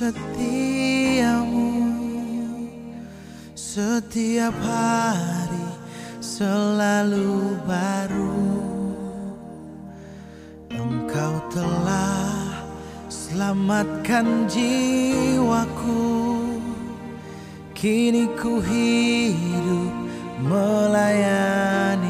setiamu Setiap hari selalu baru. Engkau telah selamatkan jiwaku Kini ku hidup melayani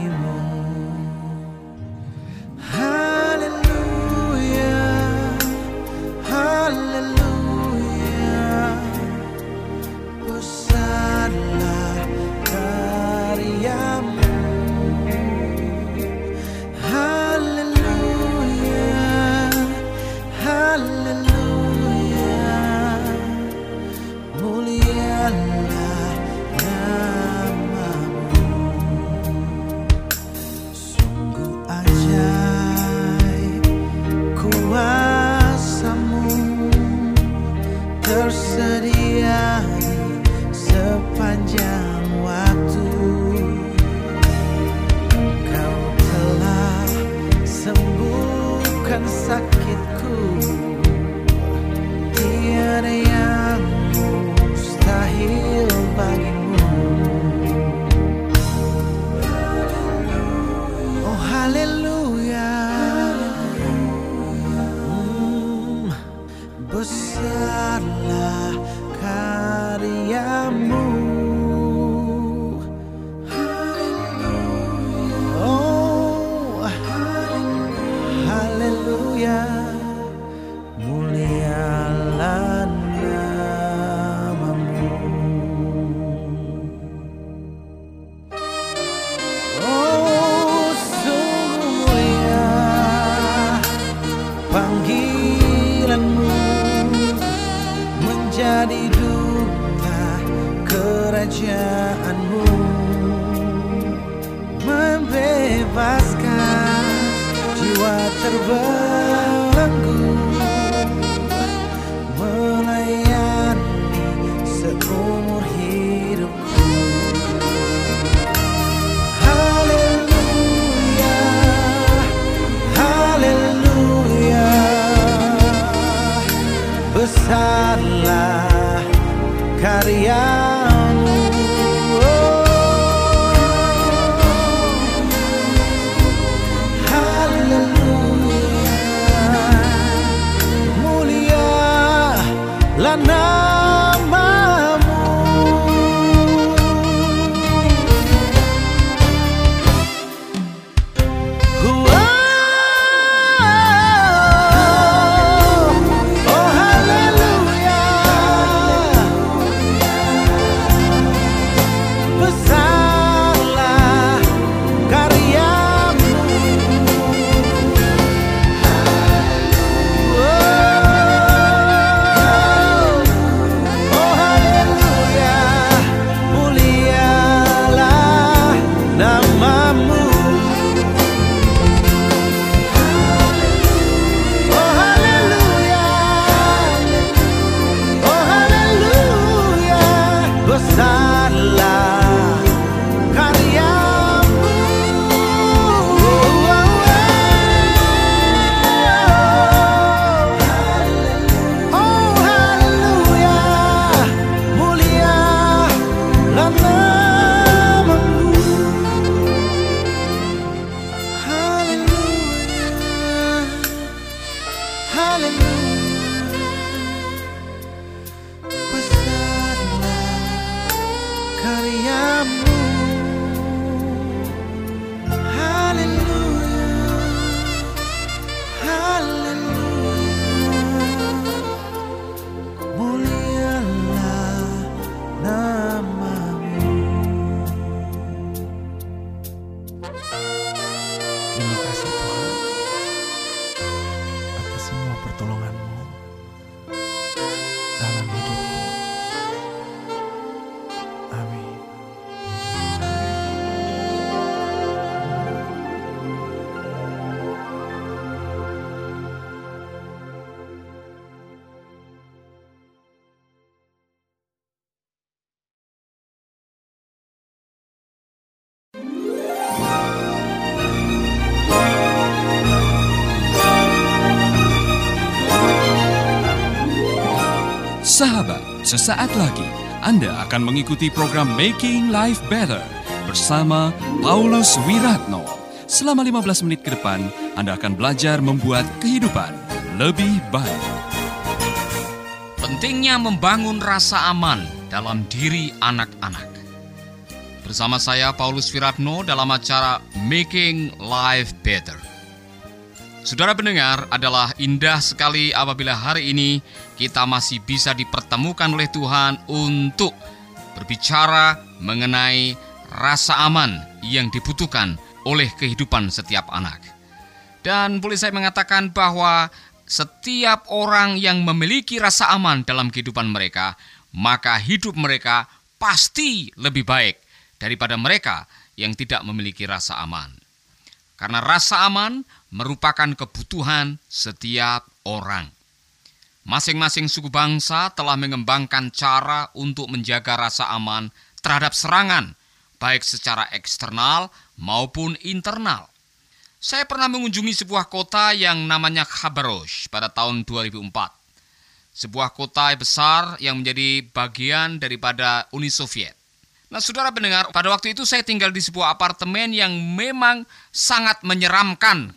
Panggilanmu menjadi duta kerajaanmu. Membebaskan jiwa terbaik Sesaat lagi Anda akan mengikuti program Making Life Better bersama Paulus Wiratno. Selama 15 menit ke depan, Anda akan belajar membuat kehidupan lebih baik. Pentingnya membangun rasa aman dalam diri anak-anak. Bersama saya Paulus Wiratno dalam acara Making Life Better. Saudara pendengar, adalah indah sekali apabila hari ini kita masih bisa dipertemukan oleh Tuhan untuk berbicara mengenai rasa aman yang dibutuhkan oleh kehidupan setiap anak. Dan boleh saya mengatakan bahwa setiap orang yang memiliki rasa aman dalam kehidupan mereka, maka hidup mereka pasti lebih baik daripada mereka yang tidak memiliki rasa aman. Karena rasa aman merupakan kebutuhan setiap orang. Masing-masing suku bangsa telah mengembangkan cara untuk menjaga rasa aman terhadap serangan, baik secara eksternal maupun internal. Saya pernah mengunjungi sebuah kota yang namanya Khabarovsk pada tahun 2004. Sebuah kota besar yang menjadi bagian daripada Uni Soviet. Nah, saudara pendengar, pada waktu itu saya tinggal di sebuah apartemen yang memang sangat menyeramkan.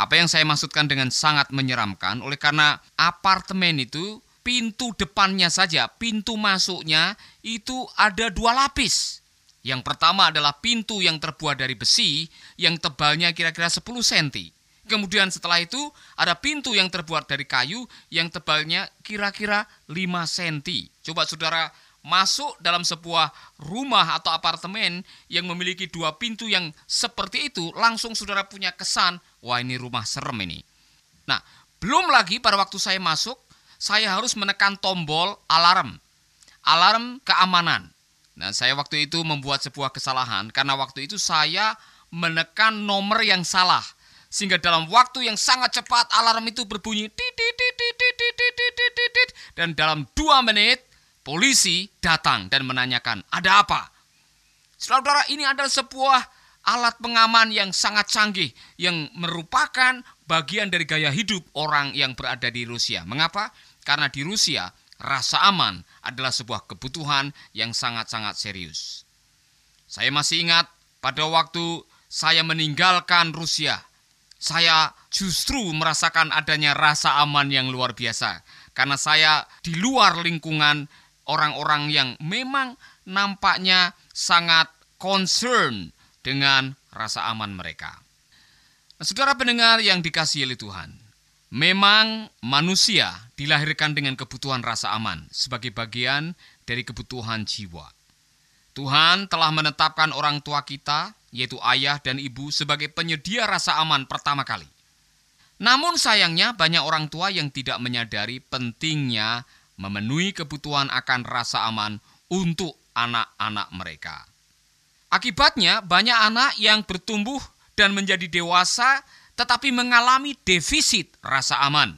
Apa yang saya maksudkan dengan sangat menyeramkan? Oleh karena apartemen itu pintu depannya saja, pintu masuknya itu ada dua lapis. Yang pertama adalah pintu yang terbuat dari besi yang tebalnya kira-kira 10 cm. Kemudian setelah itu ada pintu yang terbuat dari kayu yang tebalnya kira-kira 5 cm. Coba saudara masuk dalam sebuah rumah atau apartemen yang memiliki dua pintu yang seperti itu, langsung saudara punya kesan, wah ini rumah serem ini. Nah, belum lagi pada waktu saya masuk, saya harus menekan tombol alarm. Alarm keamanan. Nah, saya waktu itu membuat sebuah kesalahan karena waktu itu saya menekan nomor yang salah. Sehingga dalam waktu yang sangat cepat alarm itu berbunyi dan dalam dua menit polisi datang dan menanyakan, ada apa? Saudara, ini adalah sebuah alat pengaman yang sangat canggih yang merupakan bagian dari gaya hidup orang yang berada di Rusia. Mengapa? Karena di Rusia rasa aman adalah sebuah kebutuhan yang sangat-sangat serius. Saya masih ingat pada waktu saya meninggalkan Rusia, saya justru merasakan adanya rasa aman yang luar biasa karena saya di luar lingkungan orang-orang yang memang nampaknya sangat concern dengan rasa aman mereka. Nah, saudara pendengar yang dikasihi oleh Tuhan, memang manusia dilahirkan dengan kebutuhan rasa aman sebagai bagian dari kebutuhan jiwa. Tuhan telah menetapkan orang tua kita, yaitu ayah dan ibu, sebagai penyedia rasa aman pertama kali. Namun sayangnya banyak orang tua yang tidak menyadari pentingnya memenuhi kebutuhan akan rasa aman untuk anak-anak mereka. Akibatnya, banyak anak yang bertumbuh dan menjadi dewasa tetapi mengalami defisit rasa aman.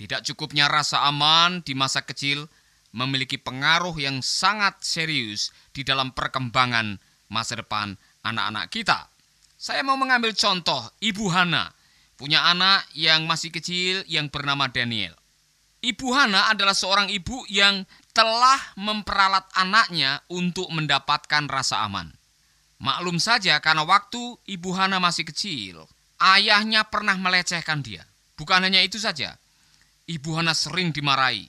Tidak cukupnya rasa aman di masa kecil memiliki pengaruh yang sangat serius di dalam perkembangan masa depan anak-anak kita. Saya mau mengambil contoh Ibu Hana, punya anak yang masih kecil yang bernama Daniel. Ibu Hana adalah seorang ibu yang telah memperalat anaknya untuk mendapatkan rasa aman. Maklum saja karena waktu Ibu Hana masih kecil, ayahnya pernah melecehkan dia. Bukan hanya itu saja, Ibu Hana sering dimarahi,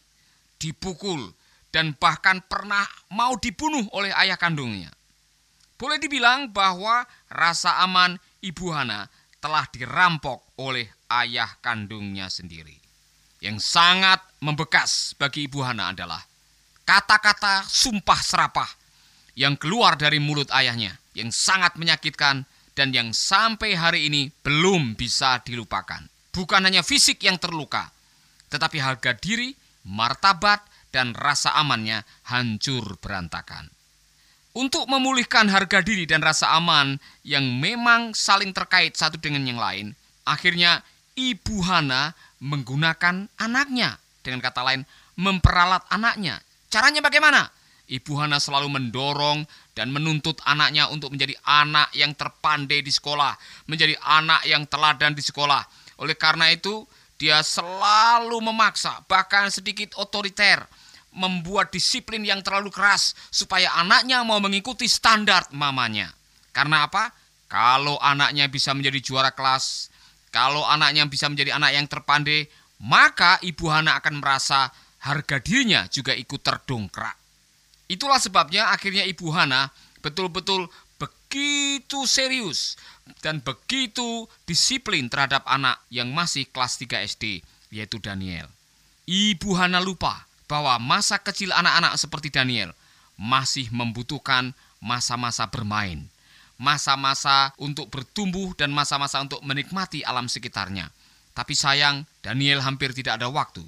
dipukul, dan bahkan pernah mau dibunuh oleh ayah kandungnya. Boleh dibilang bahwa rasa aman Ibu Hana telah dirampok oleh ayah kandungnya sendiri yang sangat membekas bagi Ibu Hana adalah kata-kata sumpah serapah yang keluar dari mulut ayahnya yang sangat menyakitkan dan yang sampai hari ini belum bisa dilupakan. Bukan hanya fisik yang terluka, tetapi harga diri, martabat, dan rasa amannya hancur berantakan. Untuk memulihkan harga diri dan rasa aman yang memang saling terkait satu dengan yang lain, akhirnya Ibu Hana menggunakan anaknya. Dengan kata lain, memperalat anaknya. Caranya bagaimana? Ibu Hana selalu mendorong dan menuntut anaknya untuk menjadi anak yang terpandai di sekolah, menjadi anak yang teladan di sekolah. Oleh karena itu, dia selalu memaksa, bahkan sedikit otoriter, membuat disiplin yang terlalu keras supaya anaknya mau mengikuti standar mamanya. Karena apa? Kalau anaknya bisa menjadi juara kelas, kalau anaknya bisa menjadi anak yang terpandai, maka ibu Hana akan merasa harga dirinya juga ikut terdongkrak. Itulah sebabnya akhirnya ibu Hana betul-betul begitu serius dan begitu disiplin terhadap anak yang masih kelas 3 SD, yaitu Daniel. Ibu Hana lupa bahwa masa kecil anak-anak seperti Daniel masih membutuhkan masa-masa bermain, masa-masa untuk bertumbuh dan masa-masa untuk menikmati alam sekitarnya. Tapi sayang, Daniel hampir tidak ada waktu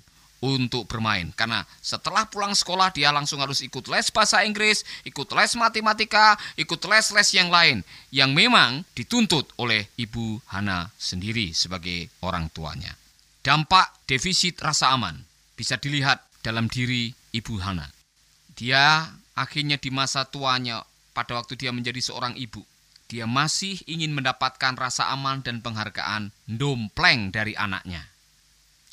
untuk bermain karena setelah pulang sekolah dia langsung harus ikut les bahasa Inggris, ikut les matematika, ikut les-les yang lain yang memang dituntut oleh Ibu Hana sendiri sebagai orang tuanya. Dampak defisit rasa aman bisa dilihat dalam diri Ibu Hana. Dia akhirnya di masa tuanya pada waktu dia menjadi seorang ibu, dia masih ingin mendapatkan rasa aman dan penghargaan dompleng dari anaknya.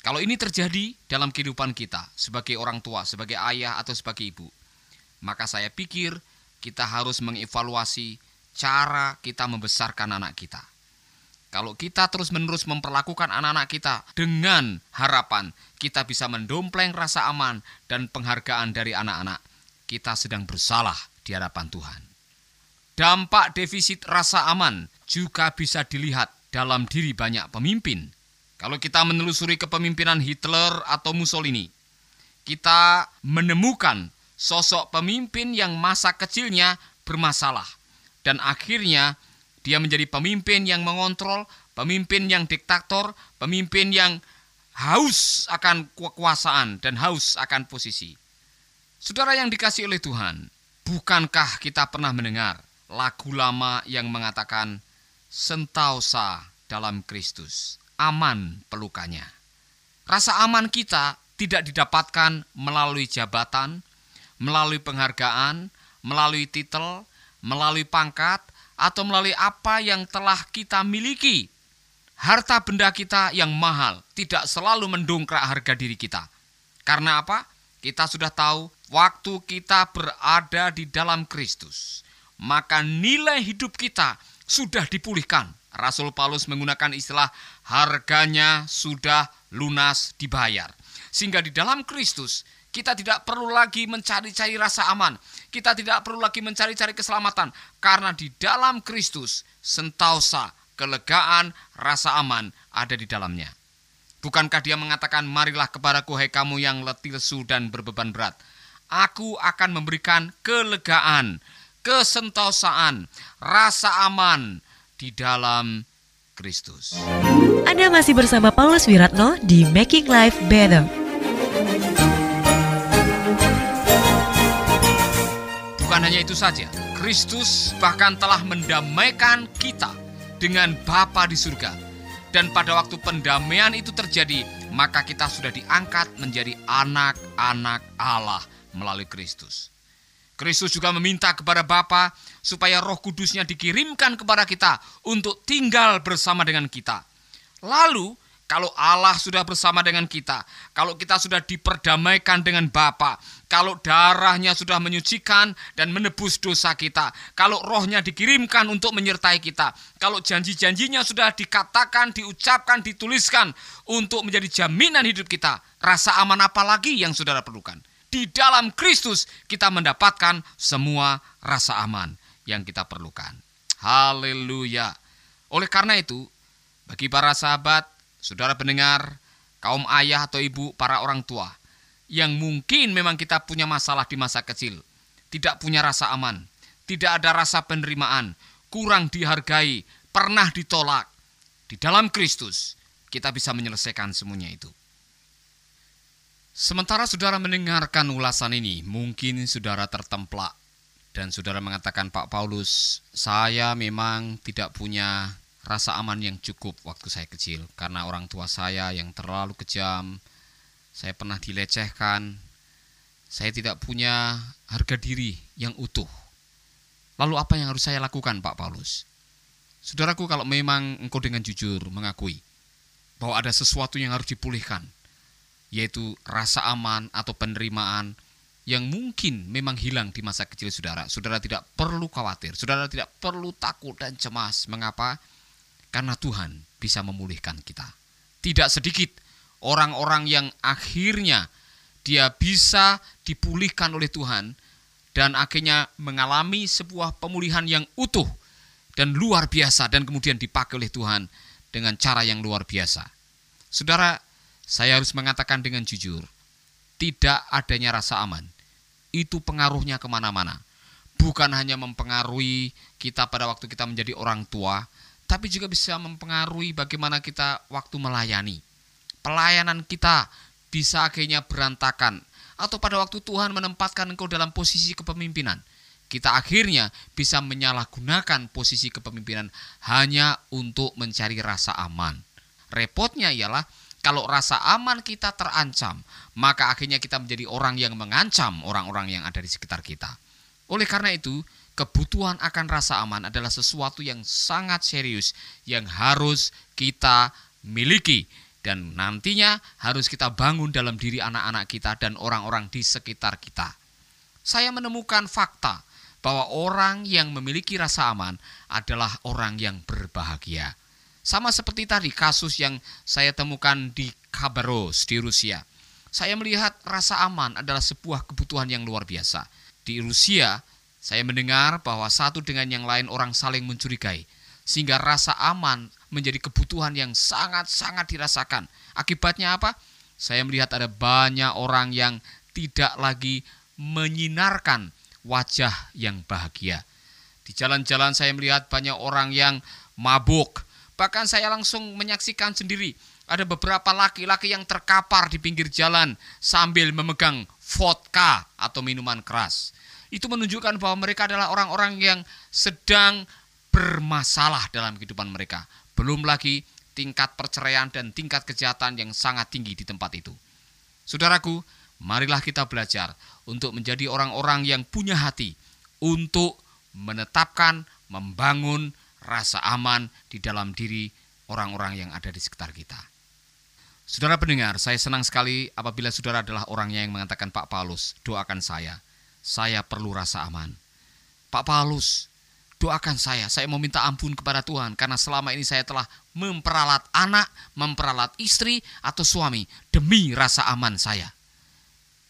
Kalau ini terjadi dalam kehidupan kita sebagai orang tua, sebagai ayah atau sebagai ibu, maka saya pikir kita harus mengevaluasi cara kita membesarkan anak kita. Kalau kita terus-menerus memperlakukan anak-anak kita dengan harapan kita bisa mendompleng rasa aman dan penghargaan dari anak-anak, kita sedang bersalah di hadapan Tuhan. Dampak defisit rasa aman juga bisa dilihat dalam diri banyak pemimpin kalau kita menelusuri kepemimpinan Hitler atau Mussolini, kita menemukan sosok pemimpin yang masa kecilnya bermasalah. Dan akhirnya dia menjadi pemimpin yang mengontrol, pemimpin yang diktator, pemimpin yang haus akan kekuasaan dan haus akan posisi. Saudara yang dikasih oleh Tuhan, bukankah kita pernah mendengar lagu lama yang mengatakan sentausa dalam Kristus? Aman pelukannya. Rasa aman kita tidak didapatkan melalui jabatan, melalui penghargaan, melalui titel, melalui pangkat, atau melalui apa yang telah kita miliki. Harta benda kita yang mahal tidak selalu mendongkrak harga diri kita. Karena apa? Kita sudah tahu waktu kita berada di dalam Kristus, maka nilai hidup kita sudah dipulihkan Rasul Paulus menggunakan istilah harganya sudah lunas dibayar. Sehingga di dalam Kristus kita tidak perlu lagi mencari-cari rasa aman. Kita tidak perlu lagi mencari-cari keselamatan. Karena di dalam Kristus sentausa, kelegaan, rasa aman ada di dalamnya. Bukankah dia mengatakan, marilah kepadaku hai kamu yang letih lesu dan berbeban berat. Aku akan memberikan kelegaan, kesentausaan, rasa aman, di dalam Kristus. Anda masih bersama Paulus Wiratno di Making Life Better. Bukan hanya itu saja, Kristus bahkan telah mendamaikan kita dengan Bapa di surga. Dan pada waktu pendamaian itu terjadi, maka kita sudah diangkat menjadi anak-anak Allah melalui Kristus. Kristus juga meminta kepada Bapa supaya Roh Kudusnya dikirimkan kepada kita untuk tinggal bersama dengan kita. Lalu, kalau Allah sudah bersama dengan kita, kalau kita sudah diperdamaikan dengan Bapa, kalau darahnya sudah menyucikan dan menebus dosa kita, kalau rohnya dikirimkan untuk menyertai kita, kalau janji-janjinya sudah dikatakan, diucapkan, dituliskan untuk menjadi jaminan hidup kita, rasa aman apa lagi yang saudara perlukan? di dalam Kristus kita mendapatkan semua rasa aman yang kita perlukan. Haleluya. Oleh karena itu, bagi para sahabat, saudara pendengar, kaum ayah atau ibu, para orang tua, yang mungkin memang kita punya masalah di masa kecil, tidak punya rasa aman, tidak ada rasa penerimaan, kurang dihargai, pernah ditolak. Di dalam Kristus, kita bisa menyelesaikan semuanya itu. Sementara saudara mendengarkan ulasan ini, mungkin saudara tertemplak dan saudara mengatakan, "Pak Paulus, saya memang tidak punya rasa aman yang cukup waktu saya kecil karena orang tua saya yang terlalu kejam. Saya pernah dilecehkan. Saya tidak punya harga diri yang utuh. Lalu apa yang harus saya lakukan, Pak Paulus?" Saudaraku, kalau memang engkau dengan jujur mengakui bahwa ada sesuatu yang harus dipulihkan, yaitu rasa aman atau penerimaan, yang mungkin memang hilang di masa kecil saudara. Saudara tidak perlu khawatir, saudara tidak perlu takut dan cemas. Mengapa? Karena Tuhan bisa memulihkan kita. Tidak sedikit orang-orang yang akhirnya dia bisa dipulihkan oleh Tuhan dan akhirnya mengalami sebuah pemulihan yang utuh dan luar biasa dan kemudian dipakai oleh Tuhan dengan cara yang luar biasa. Saudara, saya harus mengatakan dengan jujur, tidak adanya rasa aman itu pengaruhnya ke mana-mana. Bukan hanya mempengaruhi kita pada waktu kita menjadi orang tua, tapi juga bisa mempengaruhi bagaimana kita waktu melayani. Pelayanan kita bisa akhirnya berantakan, atau pada waktu Tuhan menempatkan engkau dalam posisi kepemimpinan, kita akhirnya bisa menyalahgunakan posisi kepemimpinan hanya untuk mencari rasa aman. Repotnya ialah kalau rasa aman kita terancam, maka akhirnya kita menjadi orang yang mengancam orang-orang yang ada di sekitar kita. Oleh karena itu, kebutuhan akan rasa aman adalah sesuatu yang sangat serius yang harus kita miliki dan nantinya harus kita bangun dalam diri anak-anak kita dan orang-orang di sekitar kita. Saya menemukan fakta bahwa orang yang memiliki rasa aman adalah orang yang berbahagia. Sama seperti tadi kasus yang saya temukan di Khabarovsk di Rusia. Saya melihat rasa aman adalah sebuah kebutuhan yang luar biasa. Di Rusia, saya mendengar bahwa satu dengan yang lain orang saling mencurigai. Sehingga rasa aman menjadi kebutuhan yang sangat-sangat dirasakan. Akibatnya apa? Saya melihat ada banyak orang yang tidak lagi menyinarkan wajah yang bahagia. Di jalan-jalan saya melihat banyak orang yang mabuk, Bahkan saya langsung menyaksikan sendiri ada beberapa laki-laki yang terkapar di pinggir jalan sambil memegang vodka atau minuman keras. Itu menunjukkan bahwa mereka adalah orang-orang yang sedang bermasalah dalam kehidupan mereka. Belum lagi tingkat perceraian dan tingkat kejahatan yang sangat tinggi di tempat itu. Saudaraku, marilah kita belajar untuk menjadi orang-orang yang punya hati untuk menetapkan, membangun, rasa aman di dalam diri orang-orang yang ada di sekitar kita. Saudara pendengar, saya senang sekali apabila saudara adalah orangnya yang mengatakan Pak Paulus, doakan saya. Saya perlu rasa aman. Pak Paulus, doakan saya. Saya mau minta ampun kepada Tuhan karena selama ini saya telah memperalat anak, memperalat istri atau suami demi rasa aman saya.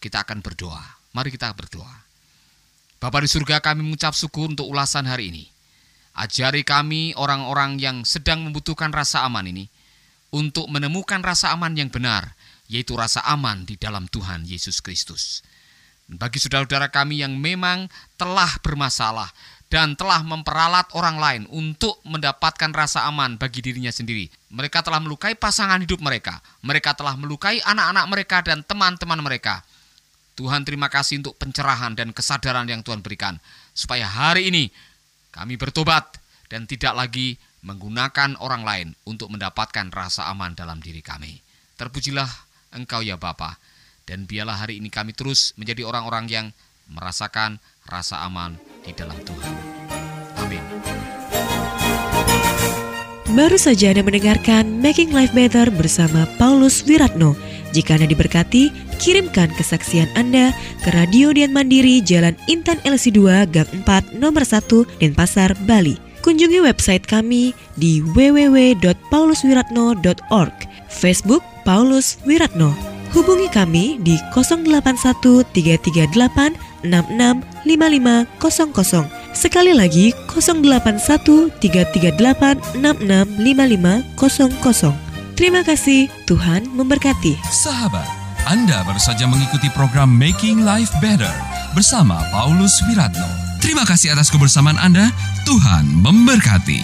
Kita akan berdoa. Mari kita berdoa. Bapak di surga kami mengucap syukur untuk ulasan hari ini. Ajari kami orang-orang yang sedang membutuhkan rasa aman ini untuk menemukan rasa aman yang benar, yaitu rasa aman di dalam Tuhan Yesus Kristus. Bagi saudara-saudara kami yang memang telah bermasalah dan telah memperalat orang lain untuk mendapatkan rasa aman bagi dirinya sendiri. Mereka telah melukai pasangan hidup mereka, mereka telah melukai anak-anak mereka dan teman-teman mereka. Tuhan terima kasih untuk pencerahan dan kesadaran yang Tuhan berikan supaya hari ini kami bertobat dan tidak lagi menggunakan orang lain untuk mendapatkan rasa aman dalam diri kami. Terpujilah Engkau ya Bapa, dan biarlah hari ini kami terus menjadi orang-orang yang merasakan rasa aman di dalam Tuhan. Amin. Baru saja Anda mendengarkan Making Life Better bersama Paulus Wiratno. Jika Anda diberkati, kirimkan kesaksian Anda ke Radio Dian Mandiri Jalan Intan LC2 Gang 4 Nomor 1 Denpasar, Bali. Kunjungi website kami di www.pauluswiratno.org, Facebook Paulus Wiratno. Hubungi kami di 081338 665500. Sekali lagi 081338 665500. Terima kasih, Tuhan memberkati. Sahabat, Anda baru saja mengikuti program Making Life Better bersama Paulus Wiratno. Terima kasih atas kebersamaan Anda. Tuhan memberkati.